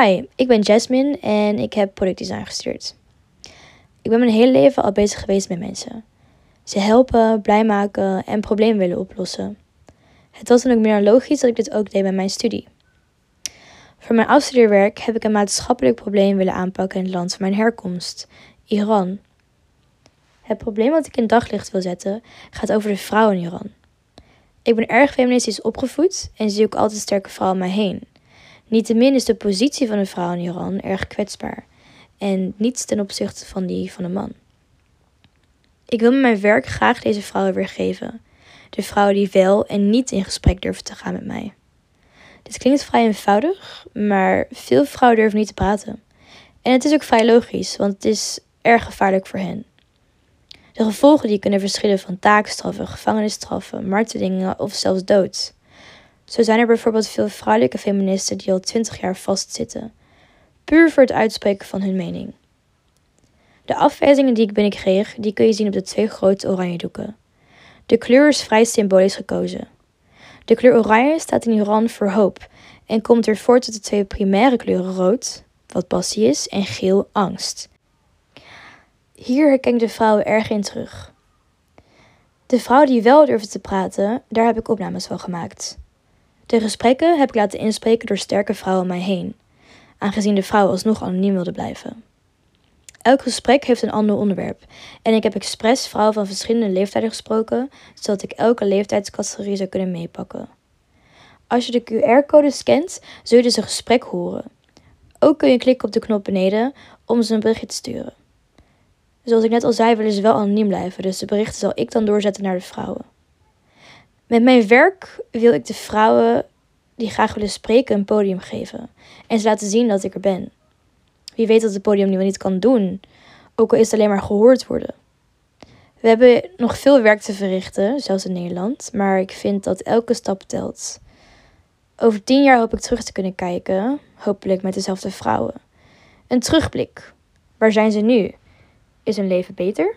Hi, ik ben Jasmine en ik heb productdesign gestuurd. Ik ben mijn hele leven al bezig geweest met mensen. Ze helpen, blij maken en problemen willen oplossen. Het was dan ook meer dan logisch dat ik dit ook deed bij mijn studie. Voor mijn afstudeerwerk heb ik een maatschappelijk probleem willen aanpakken in het land van mijn herkomst, Iran. Het probleem dat ik in daglicht wil zetten gaat over de vrouw in Iran. Ik ben erg feministisch opgevoed en zie ook altijd sterke vrouwen om mij heen. Niettemin is de positie van een vrouw in Iran erg kwetsbaar en niets ten opzichte van die van een man. Ik wil met mijn werk graag deze vrouwen weergeven. De vrouwen die wel en niet in gesprek durven te gaan met mij. Dit klinkt vrij eenvoudig, maar veel vrouwen durven niet te praten. En het is ook vrij logisch, want het is erg gevaarlijk voor hen. De gevolgen die kunnen verschillen van taakstraffen, gevangenisstraffen, martelingen of zelfs dood. Zo zijn er bijvoorbeeld veel vrouwelijke feministen die al twintig jaar vastzitten, puur voor het uitspreken van hun mening. De afwijzingen die ik binnenkreeg, die kun je zien op de twee grote oranje doeken. De kleur is vrij symbolisch gekozen. De kleur oranje staat in Iran voor hoop en komt er voort uit de twee primaire kleuren rood, wat passie is, en geel, angst. Hier herken ik de vrouwen erg in terug. De vrouw die wel durfde te praten, daar heb ik opnames van gemaakt. De gesprekken heb ik laten inspreken door sterke vrouwen om mij heen, aangezien de vrouwen alsnog anoniem wilden blijven. Elk gesprek heeft een ander onderwerp en ik heb expres vrouwen van verschillende leeftijden gesproken, zodat ik elke leeftijdscategorie zou kunnen meepakken. Als je de QR-code scant, zul je dus een gesprek horen. Ook kun je klikken op de knop beneden om ze een berichtje te sturen. Zoals ik net al zei, willen ze wel anoniem blijven, dus de berichten zal ik dan doorzetten naar de vrouwen. Met mijn werk wil ik de vrouwen die graag willen spreken een podium geven en ze laten zien dat ik er ben. Wie weet dat het podium nu wel niet kan doen, ook al is het alleen maar gehoord worden. We hebben nog veel werk te verrichten, zelfs in Nederland, maar ik vind dat elke stap telt. Over tien jaar hoop ik terug te kunnen kijken, hopelijk met dezelfde vrouwen. Een terugblik. Waar zijn ze nu? Is hun leven beter?